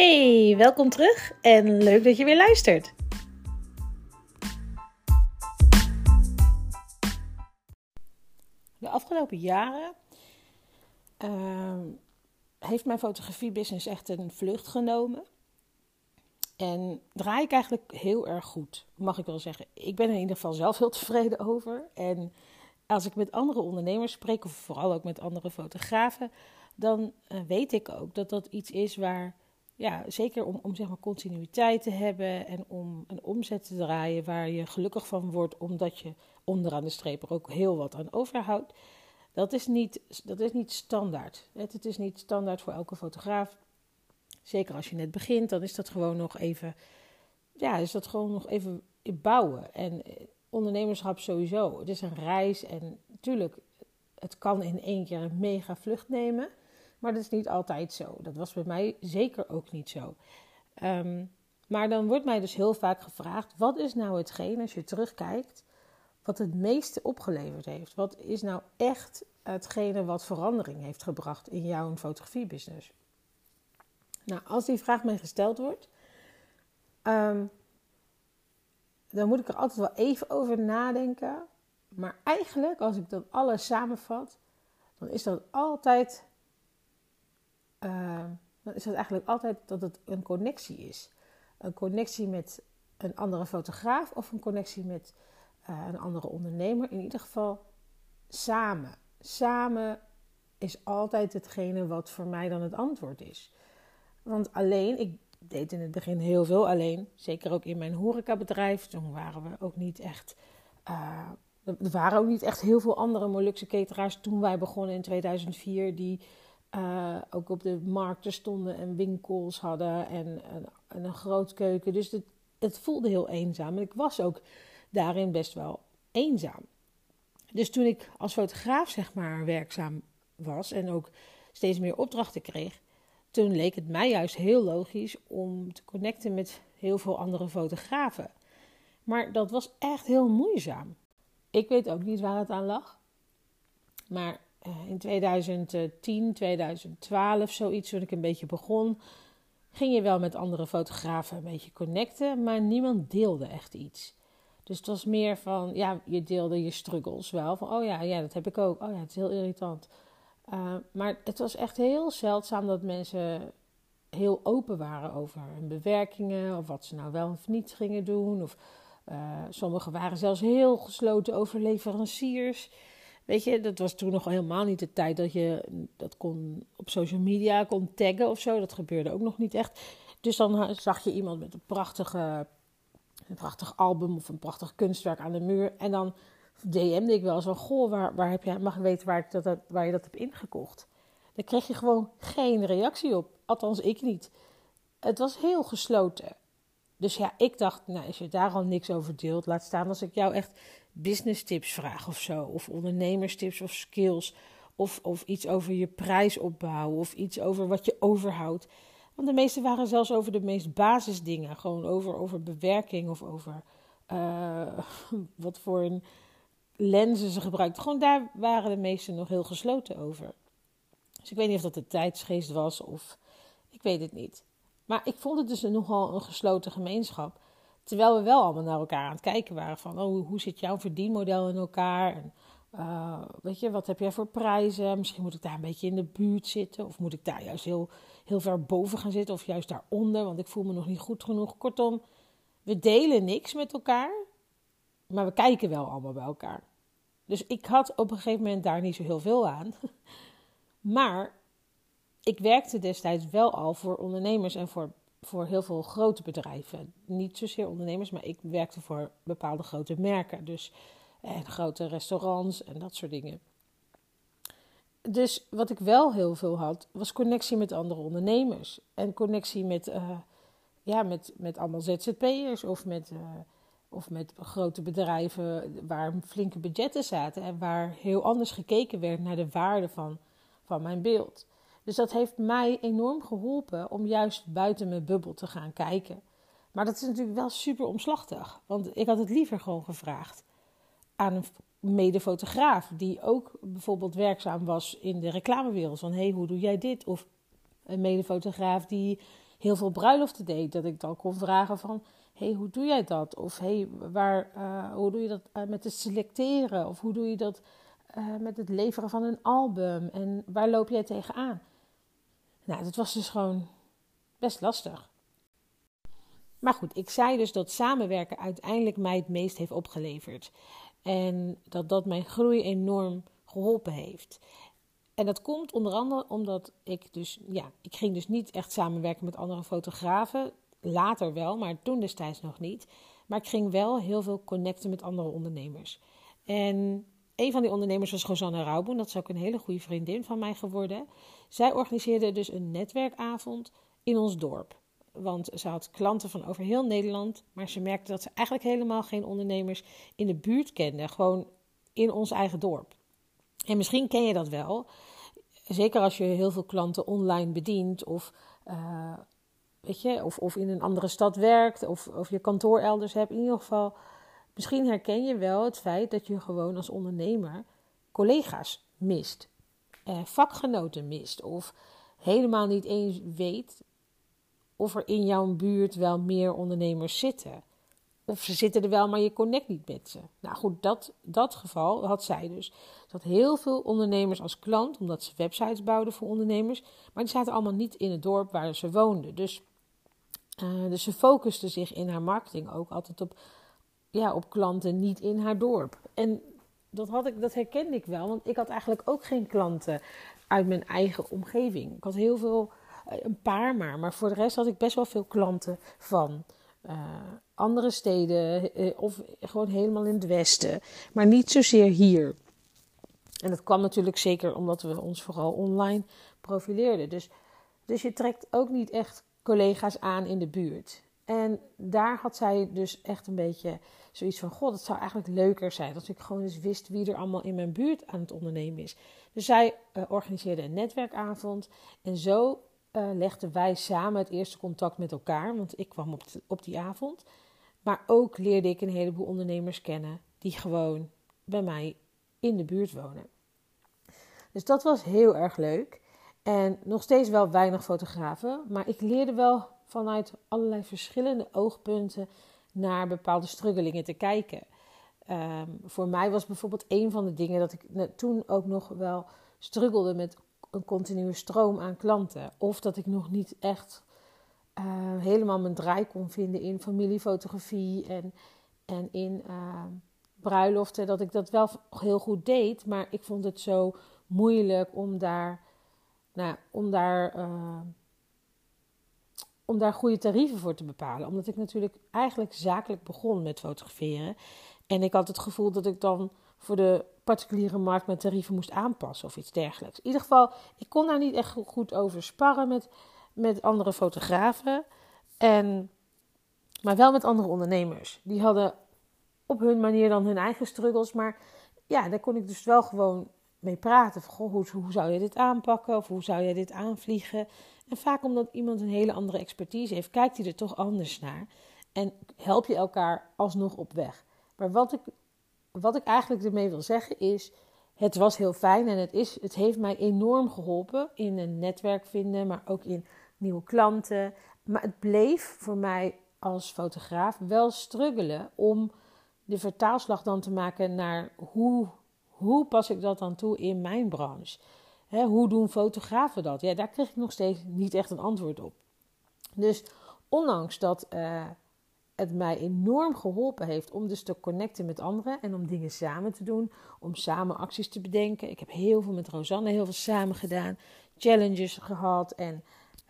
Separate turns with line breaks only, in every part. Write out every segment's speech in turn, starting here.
Hey, welkom terug en leuk dat je weer luistert. De afgelopen jaren uh, heeft mijn fotografiebusiness echt een vlucht genomen. En draai ik eigenlijk heel erg goed, mag ik wel zeggen. Ik ben er in ieder geval zelf heel tevreden over. En als ik met andere ondernemers spreek, of vooral ook met andere fotografen, dan uh, weet ik ook dat dat iets is waar ja, zeker om, om zeg maar continuïteit te hebben en om een omzet te draaien waar je gelukkig van wordt, omdat je onderaan de streep er ook heel wat aan overhoudt. Dat is niet, dat is niet standaard. Het is niet standaard voor elke fotograaf. Zeker als je net begint, dan is dat gewoon nog even, ja, is dat gewoon nog even bouwen. En eh, ondernemerschap sowieso. Het is een reis en natuurlijk, het kan in één keer een mega vlucht nemen. Maar dat is niet altijd zo. Dat was bij mij zeker ook niet zo. Um, maar dan wordt mij dus heel vaak gevraagd: wat is nou hetgeen, als je terugkijkt, wat het meeste opgeleverd heeft? Wat is nou echt hetgene wat verandering heeft gebracht in jouw fotografiebusiness? Nou, als die vraag mij gesteld wordt, um, dan moet ik er altijd wel even over nadenken. Maar eigenlijk, als ik dat alles samenvat, dan is dat altijd uh, dan is het eigenlijk altijd dat het een connectie is. Een connectie met een andere fotograaf of een connectie met uh, een andere ondernemer. In ieder geval samen. Samen is altijd hetgene wat voor mij dan het antwoord is. Want alleen, ik deed in het begin heel veel alleen. Zeker ook in mijn horecabedrijf. Toen waren we ook niet echt... Uh, er waren ook niet echt heel veel andere Molukse cateraars toen wij begonnen in 2004... die uh, ook op de markten stonden en winkels hadden en, en, en een groot keuken. Dus het, het, voelde heel eenzaam. En ik was ook daarin best wel eenzaam. Dus toen ik als fotograaf zeg maar werkzaam was en ook steeds meer opdrachten kreeg, toen leek het mij juist heel logisch om te connecten met heel veel andere fotografen. Maar dat was echt heel moeizaam. Ik weet ook niet waar het aan lag. Maar eh, in 2010, 2012, zoiets, toen ik een beetje begon, ging je wel met andere fotografen een beetje connecten, maar niemand deelde echt iets. Dus het was meer van, ja, je deelde je struggles wel. Van, oh ja, ja, dat heb ik ook. Oh ja, het is heel irritant. Uh, maar het was echt heel zeldzaam dat mensen heel open waren over hun bewerkingen, of wat ze nou wel of niet gingen doen. Of uh, sommigen waren zelfs heel gesloten over leveranciers. Weet je, dat was toen nog helemaal niet de tijd dat je dat kon op social media kon taggen of zo. Dat gebeurde ook nog niet echt. Dus dan zag je iemand met een prachtige, een prachtig album of een prachtig kunstwerk aan de muur. En dan DM'de ik wel zo: Goh, waar, waar heb je, mag ik weten waar, dat, waar je dat hebt ingekocht? Daar kreeg je gewoon geen reactie op. Althans, ik niet. Het was heel gesloten. Dus ja, ik dacht, nou, als je daar al niks over deelt, laat staan als ik jou echt business tips vraag of zo. Of ondernemerstips of skills. Of, of iets over je prijsopbouw. Of iets over wat je overhoudt. Want de meeste waren zelfs over de meest basisdingen. Gewoon over, over bewerking of over uh, wat voor een lenzen ze gebruikten. Gewoon daar waren de meesten nog heel gesloten over. Dus ik weet niet of dat de tijdsgeest was of ik weet het niet. Maar ik vond het dus nogal een gesloten gemeenschap. Terwijl we wel allemaal naar elkaar aan het kijken waren van, oh, hoe zit jouw verdienmodel in elkaar? En uh, weet je, wat heb jij voor prijzen? Misschien moet ik daar een beetje in de buurt zitten. Of moet ik daar juist heel, heel ver boven gaan zitten. Of juist daaronder, want ik voel me nog niet goed genoeg. Kortom, we delen niks met elkaar. Maar we kijken wel allemaal bij elkaar. Dus ik had op een gegeven moment daar niet zo heel veel aan. Maar ik werkte destijds wel al voor ondernemers en voor voor heel veel grote bedrijven. Niet zozeer ondernemers, maar ik werkte voor bepaalde grote merken. Dus en grote restaurants en dat soort dingen. Dus wat ik wel heel veel had, was connectie met andere ondernemers. En connectie met, uh, ja, met, met allemaal ZZP'ers of met, uh, of met grote bedrijven waar flinke budgetten zaten. En waar heel anders gekeken werd naar de waarde van, van mijn beeld. Dus dat heeft mij enorm geholpen om juist buiten mijn bubbel te gaan kijken. Maar dat is natuurlijk wel super omslachtig. Want ik had het liever gewoon gevraagd aan een medefotograaf die ook bijvoorbeeld werkzaam was in de reclamewereld. Van hey, hoe doe jij dit? Of een medefotograaf die heel veel bruiloften deed, dat ik dan kon vragen van... hey, hoe doe jij dat? Of hey, waar, uh, hoe doe je dat uh, met het selecteren? Of hoe doe je dat uh, met het leveren van een album? En waar loop jij tegenaan? Nou, dat was dus gewoon best lastig. Maar goed, ik zei dus dat samenwerken uiteindelijk mij het meest heeft opgeleverd. En dat dat mijn groei enorm geholpen heeft. En dat komt onder andere omdat ik dus, ja, ik ging dus niet echt samenwerken met andere fotografen. Later wel, maar toen destijds nog niet. Maar ik ging wel heel veel connecten met andere ondernemers. En een van die ondernemers was Rosanne Rauboen. Dat is ook een hele goede vriendin van mij geworden. Zij organiseerde dus een netwerkavond in ons dorp. Want ze had klanten van over heel Nederland. Maar ze merkte dat ze eigenlijk helemaal geen ondernemers in de buurt kende. Gewoon in ons eigen dorp. En misschien ken je dat wel. Zeker als je heel veel klanten online bedient. Of, uh, weet je, of, of in een andere stad werkt. Of, of je kantoor elders hebt. In ieder geval, misschien herken je wel het feit dat je gewoon als ondernemer collega's mist. Vakgenoten mist. Of helemaal niet eens weet of er in jouw buurt wel meer ondernemers zitten. Of ze zitten er wel, maar je connect niet met ze. Nou goed, dat, dat geval had zij dus. Dat heel veel ondernemers als klant, omdat ze websites bouwden voor ondernemers, maar die zaten allemaal niet in het dorp waar ze woonden. Dus, uh, dus ze focuste zich in haar marketing ook altijd op, ja, op klanten niet in haar dorp. En dat, had ik, dat herkende ik wel, want ik had eigenlijk ook geen klanten uit mijn eigen omgeving. Ik had heel veel eh, een paar maar. Maar voor de rest had ik best wel veel klanten van uh, andere steden uh, of gewoon helemaal in het westen. Maar niet zozeer hier. En dat kwam natuurlijk zeker omdat we ons vooral online profileerden. Dus, dus je trekt ook niet echt collega's aan in de buurt. En daar had zij dus echt een beetje zoiets van: God, het zou eigenlijk leuker zijn als ik gewoon eens wist wie er allemaal in mijn buurt aan het ondernemen is. Dus zij uh, organiseerde een netwerkavond. En zo uh, legden wij samen het eerste contact met elkaar. Want ik kwam op, op die avond. Maar ook leerde ik een heleboel ondernemers kennen die gewoon bij mij in de buurt wonen. Dus dat was heel erg leuk. En nog steeds wel weinig fotografen. Maar ik leerde wel vanuit allerlei verschillende oogpunten naar bepaalde struggelingen te kijken. Um, voor mij was bijvoorbeeld een van de dingen dat ik toen ook nog wel struggelde met een continue stroom aan klanten. Of dat ik nog niet echt uh, helemaal mijn draai kon vinden in familiefotografie en, en in uh, bruiloften. Dat ik dat wel heel goed deed, maar ik vond het zo moeilijk om daar, nou, om daar, uh, om daar goede tarieven voor te bepalen. Omdat ik natuurlijk eigenlijk zakelijk begon met fotograferen. En ik had het gevoel dat ik dan voor de particuliere markt mijn tarieven moest aanpassen of iets dergelijks. In ieder geval, ik kon daar niet echt goed over sparren met, met andere fotografen. En, maar wel met andere ondernemers. Die hadden op hun manier dan hun eigen struggles. Maar ja, daar kon ik dus wel gewoon mee praten. Van, goh, hoe, hoe zou je dit aanpakken? Of hoe zou je dit aanvliegen? En vaak omdat iemand een hele andere expertise heeft, kijkt hij er toch anders naar. En help je elkaar alsnog op weg. Maar wat ik wat ik eigenlijk ermee wil zeggen is, het was heel fijn en het, is, het heeft mij enorm geholpen in een netwerk vinden, maar ook in nieuwe klanten. Maar het bleef voor mij als fotograaf wel struggelen om de vertaalslag dan te maken naar hoe, hoe pas ik dat dan toe in mijn branche? Hoe doen fotografen dat? Ja, daar kreeg ik nog steeds niet echt een antwoord op. Dus ondanks dat uh, het mij enorm geholpen heeft om dus te connecten met anderen en om dingen samen te doen, om samen acties te bedenken. Ik heb heel veel met Rosanne, heel veel samen gedaan, challenges gehad en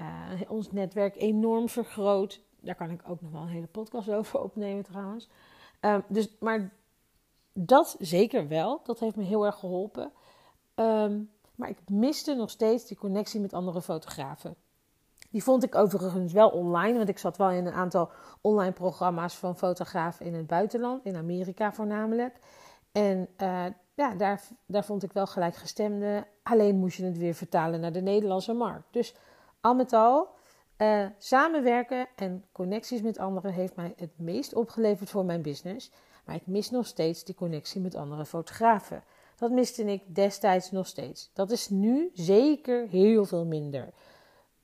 uh, ons netwerk enorm vergroot. Daar kan ik ook nog wel een hele podcast over opnemen trouwens. Uh, dus, maar dat zeker wel, dat heeft me heel erg geholpen. Um, maar ik miste nog steeds die connectie met andere fotografen. Die vond ik overigens wel online, want ik zat wel in een aantal online programma's van fotografen in het buitenland, in Amerika voornamelijk. En uh, ja, daar, daar vond ik wel gelijkgestemde. Alleen moest je het weer vertalen naar de Nederlandse markt. Dus al met al, uh, samenwerken en connecties met anderen heeft mij het meest opgeleverd voor mijn business. Maar ik mis nog steeds die connectie met andere fotografen. Dat miste ik destijds nog steeds. Dat is nu zeker heel veel minder.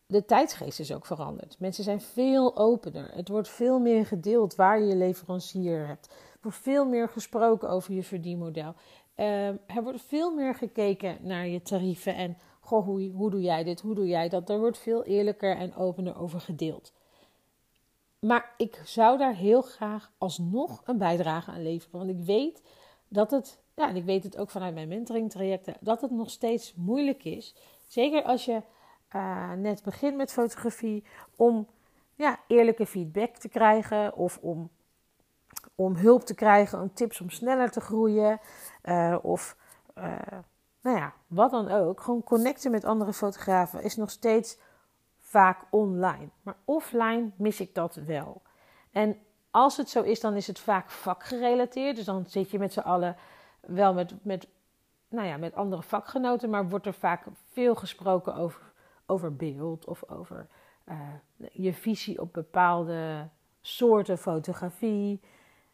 de tijdsgeest is ook veranderd. Mensen zijn veel opener. Het wordt veel meer gedeeld waar je je leverancier hebt. Er wordt veel meer gesproken over je verdienmodel. Uh, er wordt veel meer gekeken naar je tarieven en goh, hoe, hoe doe jij dit, hoe doe jij dat. Er wordt veel eerlijker en opener over gedeeld. Maar ik zou daar heel graag alsnog een bijdrage aan leveren. Want ik weet dat het, ja, en ik weet het ook vanuit mijn mentoring trajecten, dat het nog steeds moeilijk is. Zeker als je uh, net begint met fotografie, om ja, eerlijke feedback te krijgen of om, om hulp te krijgen, om tips om sneller te groeien. Uh, of uh, nou ja, wat dan ook. Gewoon connecten met andere fotografen is nog steeds vaak online. Maar offline mis ik dat wel. En als het zo is, dan is het vaak vakgerelateerd. Dus dan zit je met z'n allen wel met, met, nou ja, met andere vakgenoten, maar wordt er vaak veel gesproken over, over beeld of over uh, je visie op bepaalde soorten fotografie.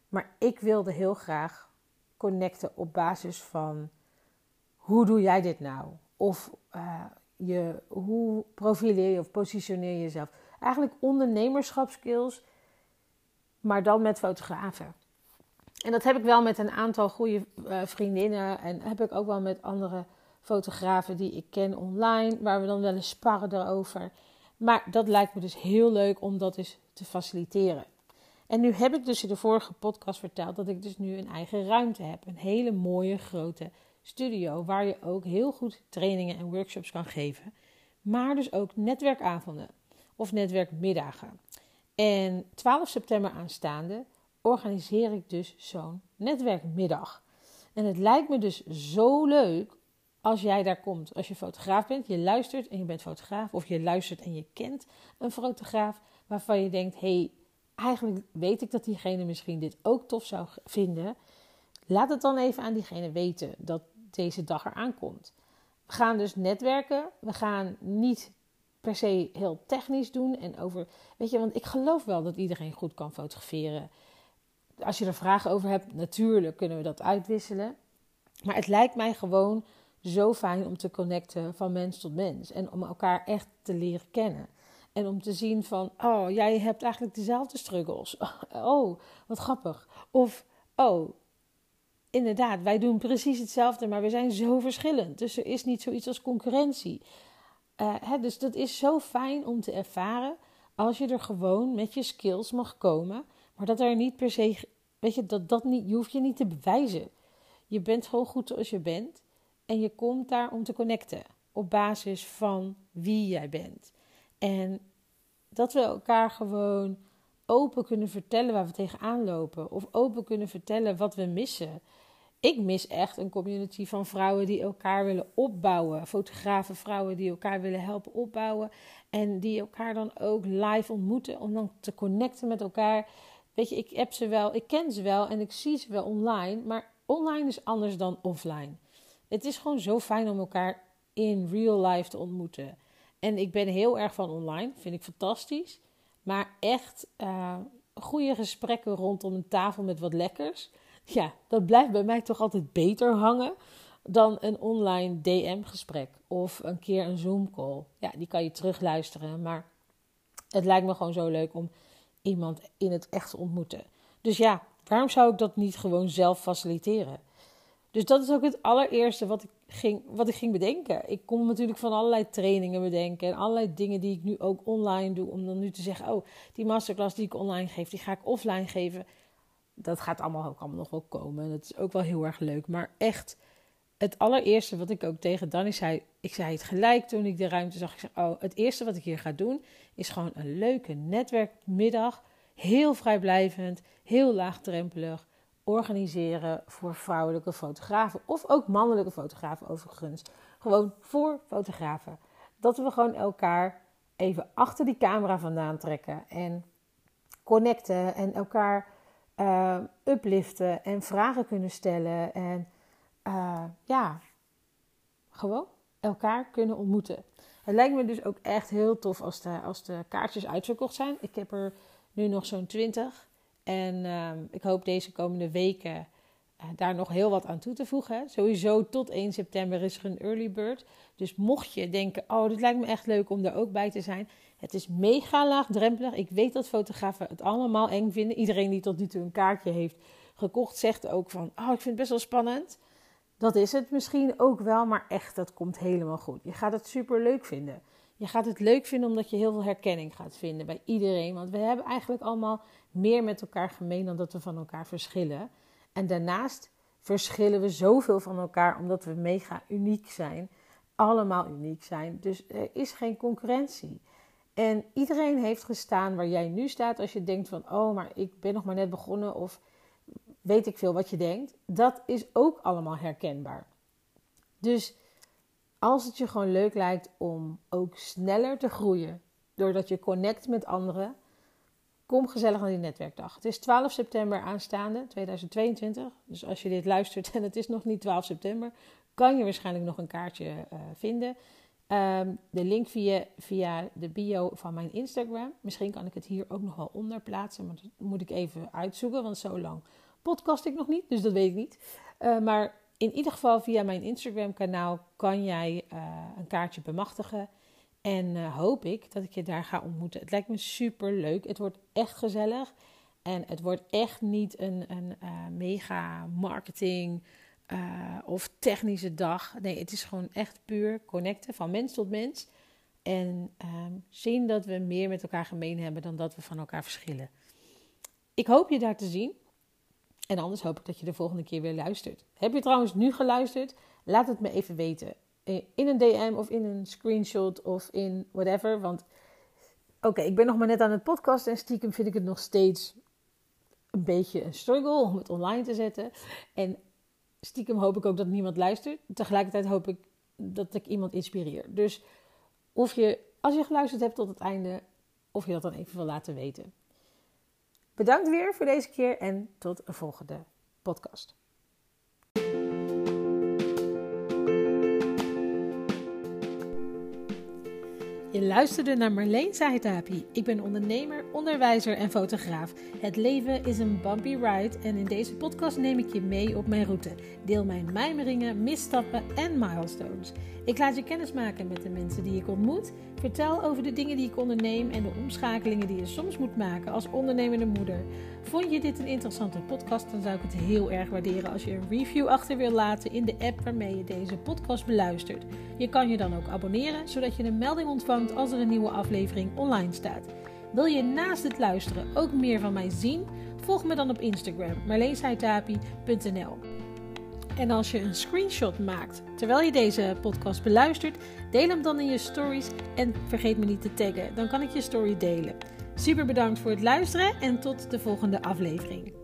Maar ik wilde heel graag connecten op basis van hoe doe jij dit nou? Of uh, je, hoe profileer je of positioneer je jezelf? Eigenlijk ondernemerschapskills, maar dan met fotografen. En dat heb ik wel met een aantal goede uh, vriendinnen en heb ik ook wel met andere fotografen die ik ken online, waar we dan wel eens sparren erover. Maar dat lijkt me dus heel leuk om dat eens te faciliteren. En nu heb ik dus in de vorige podcast verteld dat ik dus nu een eigen ruimte heb. Een hele mooie grote studio waar je ook heel goed trainingen en workshops kan geven. Maar dus ook netwerkavonden of netwerkmiddagen. En 12 september aanstaande organiseer ik dus zo'n netwerkmiddag. En het lijkt me dus zo leuk als jij daar komt. Als je fotograaf bent, je luistert en je bent fotograaf. Of je luistert en je kent een fotograaf waarvan je denkt: hé, hey, eigenlijk weet ik dat diegene misschien dit ook tof zou vinden. Laat het dan even aan diegene weten dat deze dag eraan komt. We gaan dus netwerken. We gaan niet per se heel technisch doen en over. Weet je, want ik geloof wel dat iedereen goed kan fotograferen. Als je er vragen over hebt, natuurlijk kunnen we dat uitwisselen. Maar het lijkt mij gewoon zo fijn om te connecten van mens tot mens. En om elkaar echt te leren kennen. En om te zien van, oh, jij hebt eigenlijk dezelfde struggles. Oh, wat grappig. Of, oh, inderdaad, wij doen precies hetzelfde, maar we zijn zo verschillend. Dus er is niet zoiets als concurrentie. Uh, hè, dus dat is zo fijn om te ervaren als je er gewoon met je skills mag komen. Maar dat er niet per se, weet je, dat, dat niet, je hoeft je niet te bewijzen. Je bent gewoon goed zoals je bent. En je komt daar om te connecten op basis van wie jij bent. En dat we elkaar gewoon open kunnen vertellen waar we tegenaan lopen. Of open kunnen vertellen wat we missen. Ik mis echt een community van vrouwen die elkaar willen opbouwen. Fotografen, vrouwen die elkaar willen helpen opbouwen. En die elkaar dan ook live ontmoeten. Om dan te connecten met elkaar. Weet je, ik heb ze wel, ik ken ze wel en ik zie ze wel online. Maar online is anders dan offline. Het is gewoon zo fijn om elkaar in real life te ontmoeten. En ik ben heel erg van online, vind ik fantastisch. Maar echt uh, goede gesprekken rondom een tafel met wat lekkers. Ja, dat blijft bij mij toch altijd beter hangen dan een online DM-gesprek of een keer een Zoom-call. Ja, die kan je terugluisteren, maar het lijkt me gewoon zo leuk om iemand in het echt te ontmoeten. Dus ja, waarom zou ik dat niet gewoon zelf faciliteren? Dus dat is ook het allereerste wat ik ging, wat ik ging bedenken. Ik kon natuurlijk van allerlei trainingen bedenken en allerlei dingen die ik nu ook online doe. Om dan nu te zeggen, oh, die masterclass die ik online geef, die ga ik offline geven. Dat gaat allemaal ook allemaal nog wel komen. Dat is ook wel heel erg leuk. Maar echt, het allereerste wat ik ook tegen Danny zei, ik zei het gelijk toen ik de ruimte zag. Ik zei, oh, het eerste wat ik hier ga doen, is gewoon een leuke netwerkmiddag. Heel vrijblijvend, heel laagdrempelig organiseren voor vrouwelijke fotografen. Of ook mannelijke fotografen overigens. Gewoon voor fotografen. Dat we gewoon elkaar even achter die camera vandaan trekken. En connecten en elkaar uh, upliften en vragen kunnen stellen. En uh, ja, gewoon elkaar kunnen ontmoeten. Het lijkt me dus ook echt heel tof als de, als de kaartjes uitverkocht zijn. Ik heb er nu nog zo'n 20. En uh, ik hoop deze komende weken uh, daar nog heel wat aan toe te voegen. Sowieso tot 1 september is er een early bird. Dus mocht je denken, oh, dit lijkt me echt leuk om er ook bij te zijn. Het is mega laagdrempelig. Ik weet dat fotografen het allemaal eng vinden. Iedereen die tot nu toe een kaartje heeft gekocht, zegt ook van, oh, ik vind het best wel spannend. Dat is het misschien ook wel, maar echt, dat komt helemaal goed. Je gaat het super leuk vinden. Je gaat het leuk vinden omdat je heel veel herkenning gaat vinden bij iedereen. Want we hebben eigenlijk allemaal meer met elkaar gemeen dan dat we van elkaar verschillen. En daarnaast verschillen we zoveel van elkaar omdat we mega uniek zijn. Allemaal uniek zijn. Dus er is geen concurrentie. En iedereen heeft gestaan waar jij nu staat als je denkt van, oh, maar ik ben nog maar net begonnen of weet ik veel wat je denkt. Dat is ook allemaal herkenbaar. Dus als het je gewoon leuk lijkt om ook sneller te groeien, doordat je connect met anderen, kom gezellig naar die netwerkdag. Het is 12 september aanstaande, 2022. Dus als je dit luistert en het is nog niet 12 september, kan je waarschijnlijk nog een kaartje uh, vinden. Um, de link via, via de bio van mijn Instagram. Misschien kan ik het hier ook nog wel onder plaatsen, maar dat moet ik even uitzoeken, want zo lang podcast ik nog niet, dus dat weet ik niet. Uh, maar in ieder geval via mijn Instagram-kanaal kan jij uh, een kaartje bemachtigen. En uh, hoop ik dat ik je daar ga ontmoeten. Het lijkt me super leuk. Het wordt echt gezellig. En het wordt echt niet een, een mega marketing of technische dag. Nee, het is gewoon echt puur connecten van mens tot mens. En ehm, zien dat we meer met elkaar gemeen hebben dan dat we van elkaar verschillen. Ik hoop je daar te zien. En anders hoop ik dat je de volgende keer weer luistert. Heb je trouwens nu geluisterd? Laat het me even weten. In een DM of in een screenshot of in whatever. Want oké, ik ben nog maar net aan het podcast en stiekem vind ik het nog steeds een beetje een struggle om het online te zetten. En stiekem hoop ik ook dat niemand luistert. Tegelijkertijd hoop ik dat ik iemand inspireer. Dus of je, als je geluisterd hebt tot het einde, of je dat dan even wil laten weten. Bedankt weer voor deze keer en tot een volgende podcast. Luisterde naar Marleen Zaitapi. Ik ben ondernemer, onderwijzer en fotograaf. Het leven is een bumpy ride en in deze podcast neem ik je mee op mijn route. Deel mijn mijmeringen, misstappen en milestones. Ik laat je kennis maken met de mensen die ik ontmoet. Vertel over de dingen die ik onderneem en de omschakelingen die je soms moet maken als ondernemende moeder. Vond je dit een interessante podcast, dan zou ik het heel erg waarderen als je een review achter wil laten in de app waarmee je deze podcast beluistert. Je kan je dan ook abonneren, zodat je een melding ontvangt als er een nieuwe aflevering online staat. Wil je naast het luisteren ook meer van mij zien? Volg me dan op Instagram, marleensheitapi.nl. En als je een screenshot maakt terwijl je deze podcast beluistert, deel hem dan in je stories en vergeet me niet te taggen. Dan kan ik je story delen. Super bedankt voor het luisteren en tot de volgende aflevering.